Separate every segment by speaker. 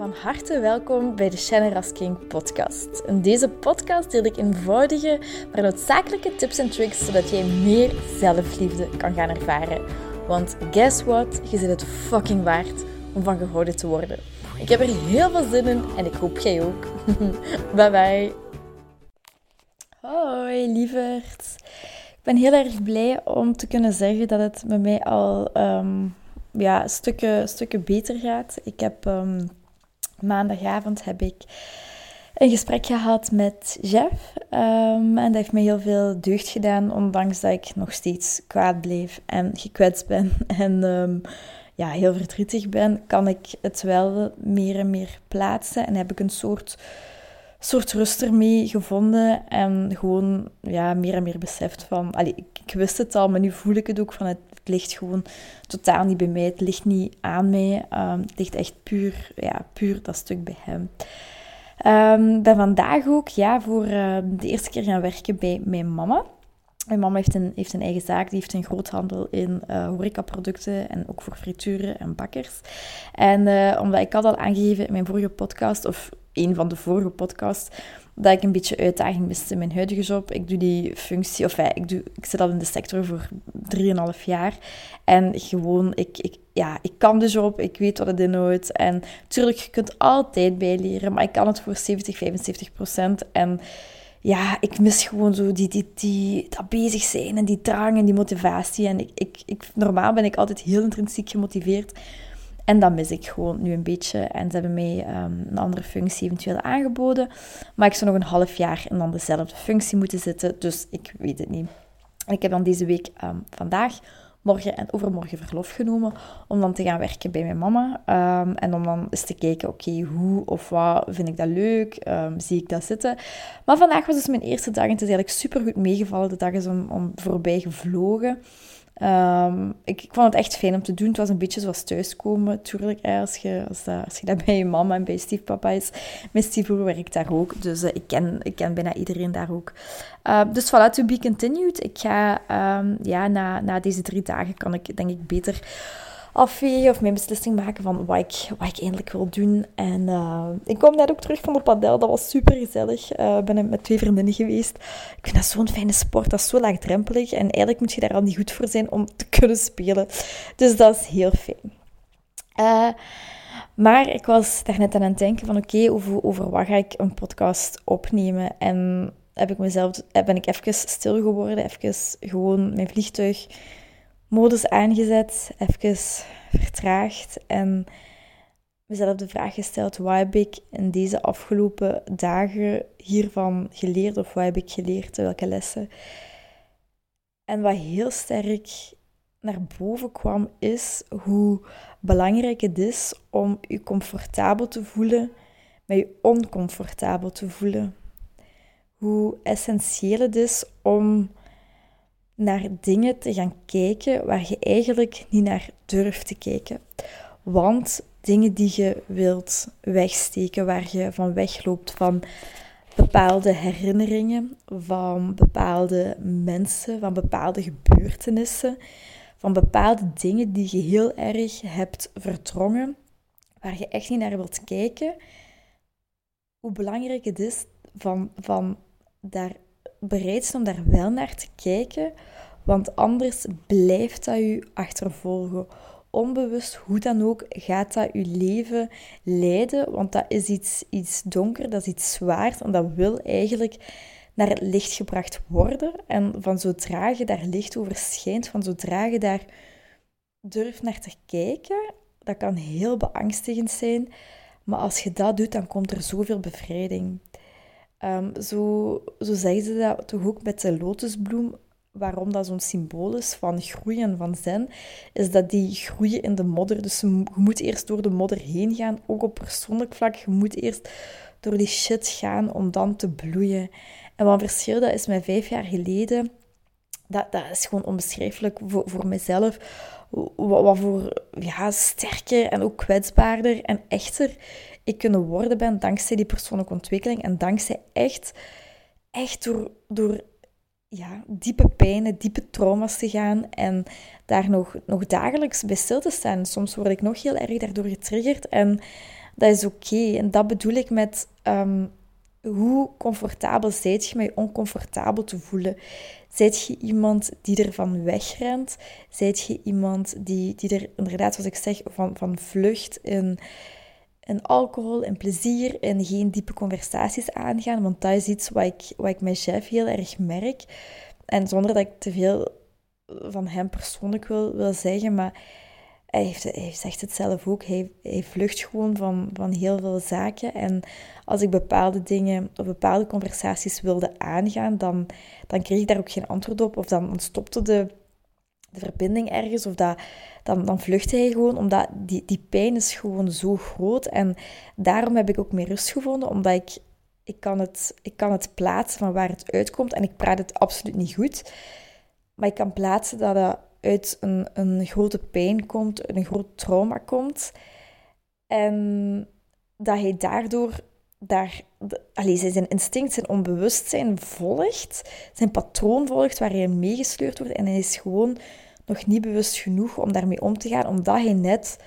Speaker 1: Van harte welkom bij de Shannon King podcast. In deze podcast deel ik eenvoudige, maar noodzakelijke tips en tricks zodat jij meer zelfliefde kan gaan ervaren. Want guess what? Je zit het fucking waard om van gehouden te worden. Ik heb er heel veel zin in en ik hoop jij ook. bye bye. Hoi lieverd. Ik ben heel erg blij om te kunnen zeggen dat het met mij al um, ja, stukken, stukken beter gaat. Ik heb um, maandagavond heb ik een gesprek gehad met Jeff. Um, en dat heeft me heel veel deugd gedaan, ondanks dat ik nog steeds kwaad bleef en gekwetst ben. En um, ja, heel verdrietig ben, kan ik het wel meer en meer plaatsen. En heb ik een soort, soort rust ermee gevonden. En gewoon ja, meer en meer beseft van... Allee, ik, ik wist het al, maar nu voel ik het ook van... Ligt gewoon totaal niet bij mij. Het ligt niet aan mij. Um, het ligt echt puur, ja, puur dat stuk bij hem. Um, ben vandaag ook ja, voor uh, de eerste keer gaan werken bij mijn mama. Mijn mama heeft een, heeft een eigen zaak, die heeft een groothandel in uh, horecaproducten en ook voor frituren en bakkers. En uh, omdat ik had al aangegeven in mijn vorige podcast, of een van de vorige podcasts, dat ik een beetje uitdaging miste in mijn huidige job. Ik doe die functie, of ja, ik, doe, ik zit al in de sector voor 3,5 jaar. En gewoon, ik, ik, ja, ik kan de job, ik weet wat het inhoudt. En natuurlijk, je kunt altijd bijleren, maar ik kan het voor 70, 75 procent. En ja, ik mis gewoon zo die, die, die, dat bezig zijn en die drang en die motivatie. En ik, ik, ik, normaal ben ik altijd heel intrinsiek gemotiveerd. En dat mis ik gewoon nu een beetje. En ze hebben mij um, een andere functie eventueel aangeboden. Maar ik zou nog een half jaar in dan dezelfde functie moeten zitten. Dus ik weet het niet. Ik heb dan deze week um, vandaag morgen en overmorgen verlof genomen om dan te gaan werken bij mijn mama. Um, en om dan eens te kijken, oké, hoe of wat vind ik dat leuk? Um, zie ik dat zitten? Maar vandaag was dus mijn eerste dag en het is eigenlijk super goed meegevallen. De dag is om, om voorbij gevlogen. Um, ik, ik, vond het echt fijn om te doen. Het was een beetje zoals thuiskomen. Tuurlijk, als je, als, dat, als je dat bij je mama en bij je stiefpapa is. Mijn stiefbroer werkt daar ook. Dus uh, ik, ken, ik ken bijna iedereen daar ook. Uh, dus voilà, to be continued. Ik ga, um, ja, na, na deze drie dagen kan ik denk ik beter afwegen of mijn beslissing maken van wat ik, wat ik eindelijk wil doen. En uh, ik kwam net ook terug van de padel, dat was super gezellig. Uh, ik ben met twee vriendinnen geweest. Ik vind dat zo'n fijne sport, dat is zo laagdrempelig. En eigenlijk moet je daar al niet goed voor zijn om te kunnen spelen. Dus dat is heel fijn. Uh, maar ik was daarnet aan het denken van oké, over, over wat ga ik een podcast opnemen? En heb ik mezelf, ben ik even stil geworden, even gewoon mijn vliegtuig modus aangezet, even vertraagd en mezelf de vraag gesteld: wat heb ik in deze afgelopen dagen hiervan geleerd of wat heb ik geleerd, welke lessen? En wat heel sterk naar boven kwam, is hoe belangrijk het is om je comfortabel te voelen met je oncomfortabel te voelen. Hoe essentieel het is om naar dingen te gaan kijken waar je eigenlijk niet naar durft te kijken. Want dingen die je wilt wegsteken, waar je van wegloopt, van bepaalde herinneringen, van bepaalde mensen, van bepaalde gebeurtenissen, van bepaalde dingen die je heel erg hebt verdrongen, waar je echt niet naar wilt kijken, hoe belangrijk het is van, van daar bereid zijn om daar wel naar te kijken, want anders blijft dat je achtervolgen. Onbewust, hoe dan ook, gaat dat je leven leiden, want dat is iets, iets donker, dat is iets zwaars en dat wil eigenlijk naar het licht gebracht worden. En van zodra je daar licht over schijnt, van zodra je daar durft naar te kijken, dat kan heel beangstigend zijn. Maar als je dat doet, dan komt er zoveel bevrijding. Um, zo, zo zeggen ze dat toch ook met de lotusbloem. Waarom dat zo'n symbool is van groei en van zen, is dat die groeien in de modder. Dus je moet eerst door de modder heen gaan, ook op persoonlijk vlak. Je moet eerst door die shit gaan om dan te bloeien. En wat verschil dat is met vijf jaar geleden, dat, dat is gewoon onbeschrijfelijk voor, voor mezelf. Wat, wat voor ja, sterker en ook kwetsbaarder en echter ik kunnen worden ben dankzij die persoonlijke ontwikkeling en dankzij echt, echt door, door ja, diepe pijnen, diepe trauma's te gaan en daar nog, nog dagelijks bij stil te staan. Soms word ik nog heel erg daardoor getriggerd en dat is oké. En dat bedoel ik met ehm, hoe comfortabel zijt je met je oncomfortabel te voelen. Zijt je iemand die ervan wegrent? Zijt je iemand die, die er inderdaad, zoals ik zeg, van, van vlucht in, in alcohol, in plezier, en geen diepe conversaties aangaan? Want dat is iets wat ik, wat ik chef heel erg merk. En zonder dat ik te veel van hem persoonlijk wil, wil zeggen, maar hij, heeft, zegt het zelf ook, hij, vlucht gewoon van, van heel veel zaken. En als ik bepaalde dingen of bepaalde conversaties wilde aangaan, dan, dan kreeg ik daar ook geen antwoord op. Of dan stopte de, de verbinding ergens, of dat, dan, dan vluchtte hij gewoon, omdat die, die pijn is gewoon zo groot. En daarom heb ik ook meer rust gevonden, omdat ik, ik, kan het, ik kan het plaatsen van waar het uitkomt. En ik praat het absoluut niet goed, maar ik kan plaatsen dat dat uit een, een grote pijn komt, een groot trauma komt. En dat hij daardoor daar, allez, zijn instinct, zijn onbewustzijn volgt, zijn patroon volgt waar hij meegesleurd wordt. En hij is gewoon nog niet bewust genoeg om daarmee om te gaan, omdat hij net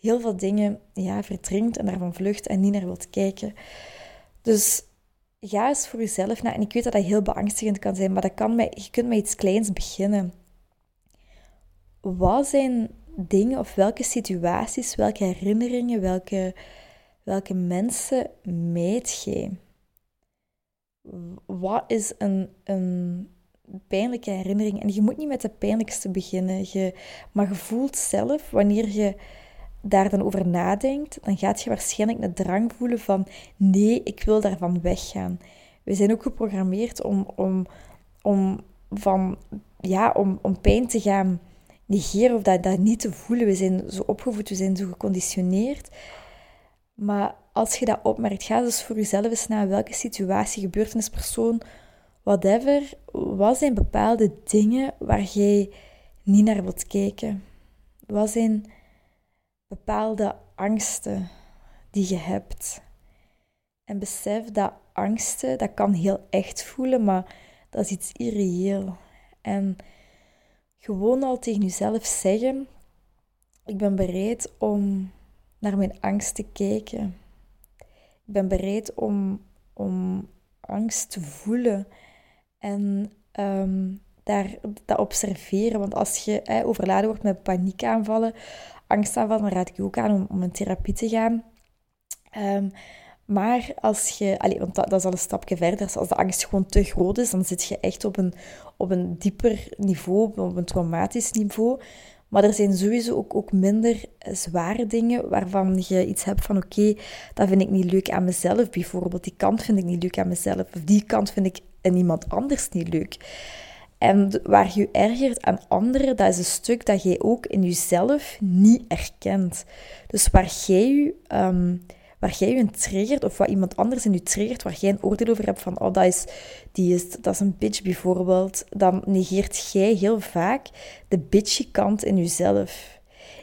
Speaker 1: heel veel dingen ja, verdrinkt en daarvan vlucht en niet naar wilt kijken. Dus ga eens voor jezelf na. En ik weet dat dat heel beangstigend kan zijn, maar dat kan met, je kunt met iets kleins beginnen wat zijn dingen of welke situaties, welke herinneringen, welke, welke mensen meet? Wat is een, een pijnlijke herinnering? En je moet niet met de pijnlijkste beginnen, je, maar je voelt zelf, wanneer je daar dan over nadenkt, dan gaat je waarschijnlijk een drang voelen van nee, ik wil daarvan weggaan. We zijn ook geprogrammeerd om, om, om, van, ja, om, om pijn te gaan negeren of dat, dat niet te voelen. We zijn zo opgevoed, we zijn zo geconditioneerd. Maar als je dat opmerkt, ga dus voor jezelf eens na welke situatie, gebeurtenis, persoon, whatever, wat zijn bepaalde dingen waar jij niet naar wilt kijken? Wat zijn bepaalde angsten die je hebt? En besef dat angsten, dat kan heel echt voelen, maar dat is iets irreëel. En gewoon al tegen jezelf zeggen: Ik ben bereid om naar mijn angst te kijken. Ik ben bereid om, om angst te voelen en um, daar, dat observeren. Want als je overladen wordt met paniekaanvallen, angstaanvallen, dan raad ik je ook aan om, om in therapie te gaan. Um, maar als je, allez, want dat, is al een stapje verder, als de angst gewoon te groot is, dan zit je echt op een, op een dieper niveau, op een traumatisch niveau. Maar er zijn sowieso ook, ook minder zware dingen waarvan je iets hebt van oké, dat vind ik niet leuk aan mezelf bijvoorbeeld. Die kant vind ik niet leuk aan mezelf. Of die kant vind ik in iemand anders niet leuk. En waar je ergert aan anderen, dat is een stuk dat jij ook in jezelf niet erkent. Dus waar jij je... Ehm, waar jij je triggert, of wat iemand anders in je triggert, waar jij een oordeel over hebt van, oh, dat is, die is, dat is een bitch bijvoorbeeld, dan negeert jij heel vaak de bitchy kant in jezelf.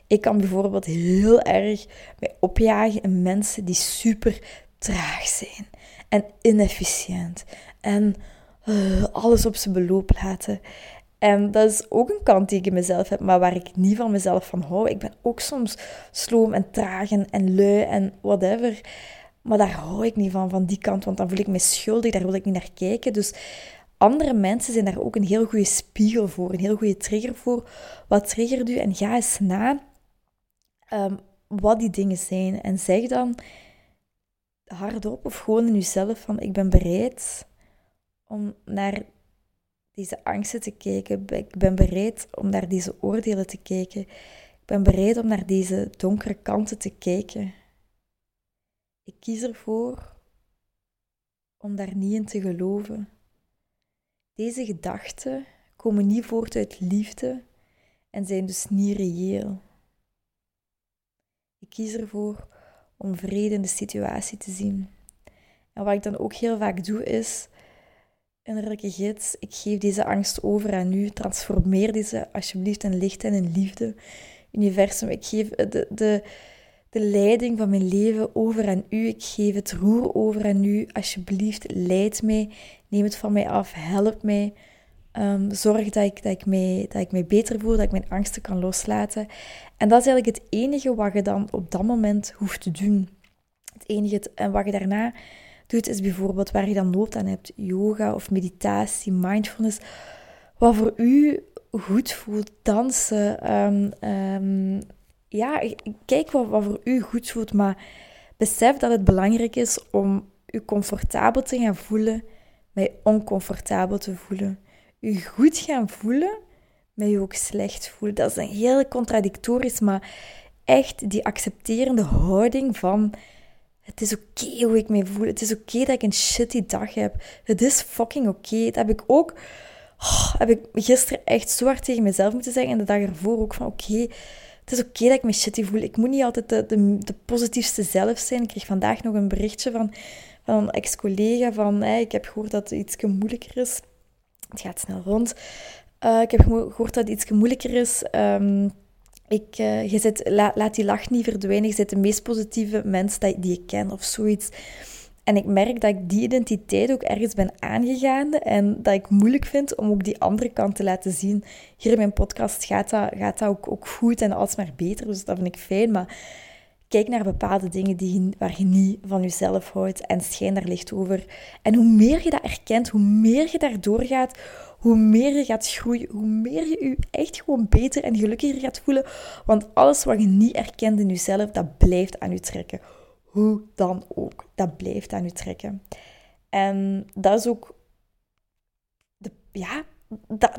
Speaker 1: Ik kan bijvoorbeeld heel erg mij opjagen in mensen die super traag zijn en inefficiënt en uh, alles op zijn beloop laten. En dat is ook een kant die ik in mezelf heb, maar waar ik niet van mezelf van hou. Ik ben ook soms sloom en traag en, lui en whatever. Maar daar hou ik niet van, van die kant, want dan voel ik me schuldig, daar wil ik niet naar kijken. Dus andere mensen zijn daar ook een heel goede spiegel voor, een heel goede trigger voor. Wat triggert u? En ga eens na um, wat die dingen zijn. En zeg dan hardop of gewoon in jezelf van ik ben bereid om naar deze angsten te kijken. Ik ben bereid om naar deze oordelen te kijken. Ik ben bereid om naar deze donkere kanten te kijken. Ik kies ervoor om daar niet in te geloven. Deze gedachten komen niet voort uit liefde en zijn dus niet reëel. Ik kies ervoor om vrede in de situatie te zien. En wat ik dan ook heel vaak doe is Innerlijke gids, ik geef deze angst over aan u. Transformeer deze alsjeblieft in licht en in liefde. Universum, ik geef de, de, de leiding van mijn leven over aan u. Ik geef het roer over aan u. Alsjeblieft, leid mij. Neem het van mij af. Help mij. Um, zorg dat ik, dat, ik mij, dat ik mij beter voel, dat ik mijn angsten kan loslaten. En dat is eigenlijk het enige wat je dan op dat moment hoeft te doen. Het enige, en wat je daarna doet, is bijvoorbeeld waar je dan nood aan hebt. Yoga of meditatie, mindfulness. Wat voor u goed voelt. Dansen. Ehm, ehm, ja, kijk wat, wat voor u goed voelt. Maar besef dat het belangrijk is om je comfortabel te gaan voelen met oncomfortabel te voelen. Je goed gaan voelen met je ook slecht voelen. Dat is een heel contradictorisch, maar echt die accepterende houding van het is oké hoe ik me voel. Het is oké dat ik een shitty dag heb. Het is fucking oké. Dat heb ik ook... Oh, heb ik gisteren echt zo hard tegen mezelf moeten zeggen. En de dag ervoor ook van oké, het is oké dat ik me shitty voel. Ik moet niet altijd de, de, positiefste zelf zijn. Ik kreeg vandaag nog een berichtje van, van een ex-collega van ik heb gehoord dat het iets moeilijker is. Het gaat snel rond. Uh, ik heb gehoord dat het iets moeilijker is. Um, ik, uh, je zit, laat die lach niet verdwijnen. Je zit de meest positieve mens die, die ik ken of zoiets. En ik merk dat ik die identiteit ook ergens ben aangegaan. En dat ik moeilijk vind om ook die andere kant te laten zien. Hier in mijn podcast gaat dat, gaat dat ook, ook goed en alsmaar beter. Dus dat vind ik fijn. Maar kijk naar bepaalde dingen die, waar je niet van jezelf houdt. En schijn daar licht over. En hoe meer je dat erkent, hoe meer je daardoor gaat hoe meer je gaat groeien, hoe meer je je echt gewoon beter en gelukkiger gaat voelen. Want alles wat je niet erkent in jezelf, dat blijft aan je trekken. Hoe dan ook, dat blijft aan je trekken. En dat is ook, de, ja,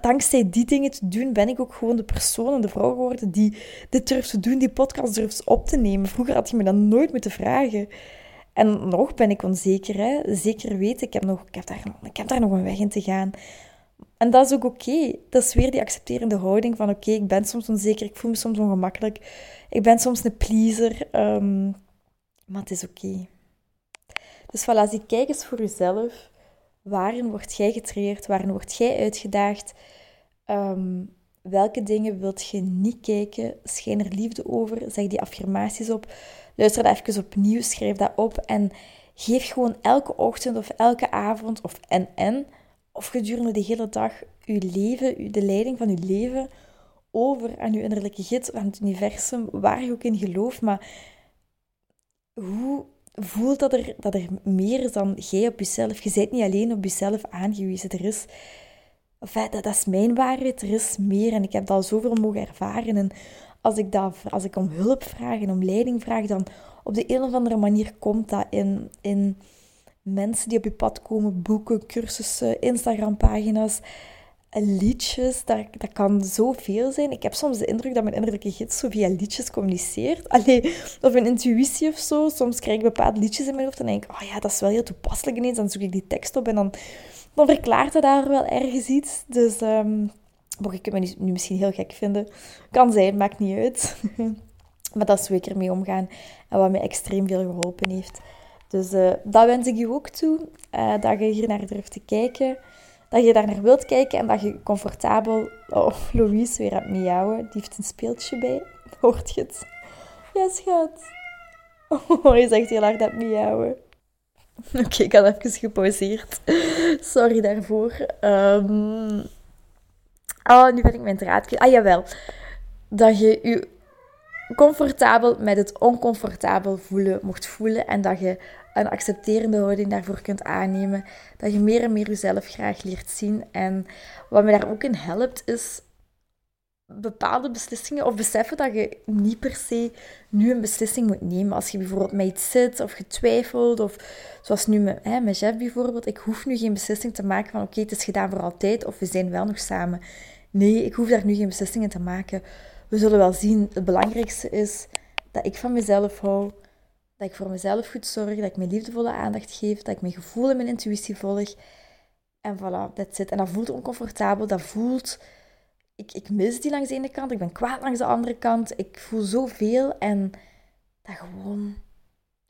Speaker 1: dankzij die dingen te doen, ben ik ook gewoon de persoon en de vrouw geworden die dit durft te doen, die podcast durft op te nemen. Vroeger had je me dat nooit moeten vragen. En nog ben ik onzeker, hè. zeker weten, ik heb, nog, ik, heb daar, ik heb daar nog een weg in te gaan. En dat is ook oké. Dat is weer die accepterende houding van oké, ik ben soms onzeker, ik voel me soms ongemakkelijk. Ik ben soms een pleaser, um, maar het is oké. Dus voilà, zie, kijk eens voor jezelf. Waarin word jij getraind? Waarin word jij uitgedaagd? Um, welke dingen wilt je niet kijken? Schijn er liefde over. Zeg die affirmaties op. Luister dat even opnieuw. Schrijf dat op. En geef gewoon elke ochtend of elke avond of en en of gedurende de hele dag uw leven, de leiding van uw leven over aan uw innerlijke gids, aan het universum, waar je ook in gelooft. Maar hoe voelt dat er, dat er meer is dan jij op jezelf? Je bent niet alleen op jezelf aangewezen. Er is, dat, dat is mijn waarheid, er is meer. En ik heb dat al zoveel mogen ervaren. En als ik, dat, als ik om hulp vraag en om leiding vraag, dan op de een of andere manier komt dat in... in mensen die op je pad komen, boeken, cursussen, Instagram-pagina's, liedjes. Dat, dat kan zoveel zijn. Ik heb soms de indruk dat mijn innerlijke gids zo via liedjes communiceert. Allee, of een intuïtie of zo. Soms krijg ik bepaalde liedjes in mijn hoofd en denk ik, oh ja, dat is wel heel toepasselijk ineens. Dan zoek ik die tekst op en dan, dan verklaart hij daar wel ergens iets. Dus um, mocht ik het nu misschien heel gek vinden. Kan zijn, maakt niet uit. maar dat is hoe ik ermee omgaan en wat mij extreem veel geholpen heeft. Dus uh, dat wens ik je ook toe. Uh, dat je hier naar durft te kijken. Dat je daar naar wilt kijken en dat je comfortabel... Oh, Louise weer aan het miauwen. Die heeft een speeltje bij. Hoort je het? Ja, schat. Oh, je zegt heel hard aan het miauwen. Oké, ik had even gepauzeerd. Sorry daarvoor. Um... Oh, nu ben ik mijn draad. Ah, jawel. Dat je je comfortabel met het oncomfortabel voelen mocht voelen en dat je een accepterende houding daarvoor kunt aannemen. Dat je meer en meer jezelf graag leert zien. En wat me daar ook in helpt, is bepaalde beslissingen of beseffen dat je niet per se nu een beslissing moet nemen. Als je bijvoorbeeld met iets zit of getwijfeld, of zoals nu met, hè, met Jeff bijvoorbeeld, ik hoef nu geen beslissing te maken van oké, het is gedaan voor altijd of we zijn wel nog samen. Nee, ik hoef daar nu geen beslissingen te maken. We zullen wel zien. Het belangrijkste is dat ik van mezelf hou, dat ik voor mezelf goed zorg, dat ik mijn liefdevolle aandacht geef, dat ik mijn gevoel en mijn intuïtie volg. En voilà, dat zit. En dat voelt oncomfortabel, dat voelt... Ik, ik mis die langs de ene kant, ik ben kwaad langs de andere kant. Ik voel zoveel en dat gewoon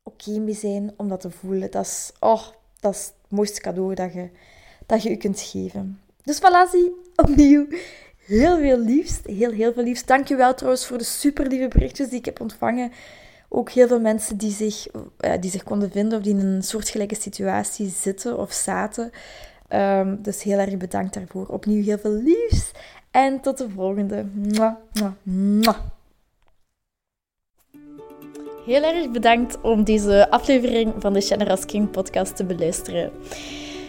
Speaker 1: oké mee zijn om dat te voelen. Dat is, oh, dat is het mooiste cadeau dat je, dat je je kunt geven. Dus voilà, zie, opnieuw. Heel veel liefst, heel, heel veel liefst. Dankjewel trouwens voor de super lieve berichtjes die ik heb ontvangen ook heel veel mensen die zich, die zich konden vinden of die in een soortgelijke situatie zitten of zaten. Um, dus heel erg bedankt daarvoor. Opnieuw heel veel liefs en tot de volgende. Mwah, mwah, mwah. Heel erg bedankt om deze aflevering van de Generous King podcast te beluisteren.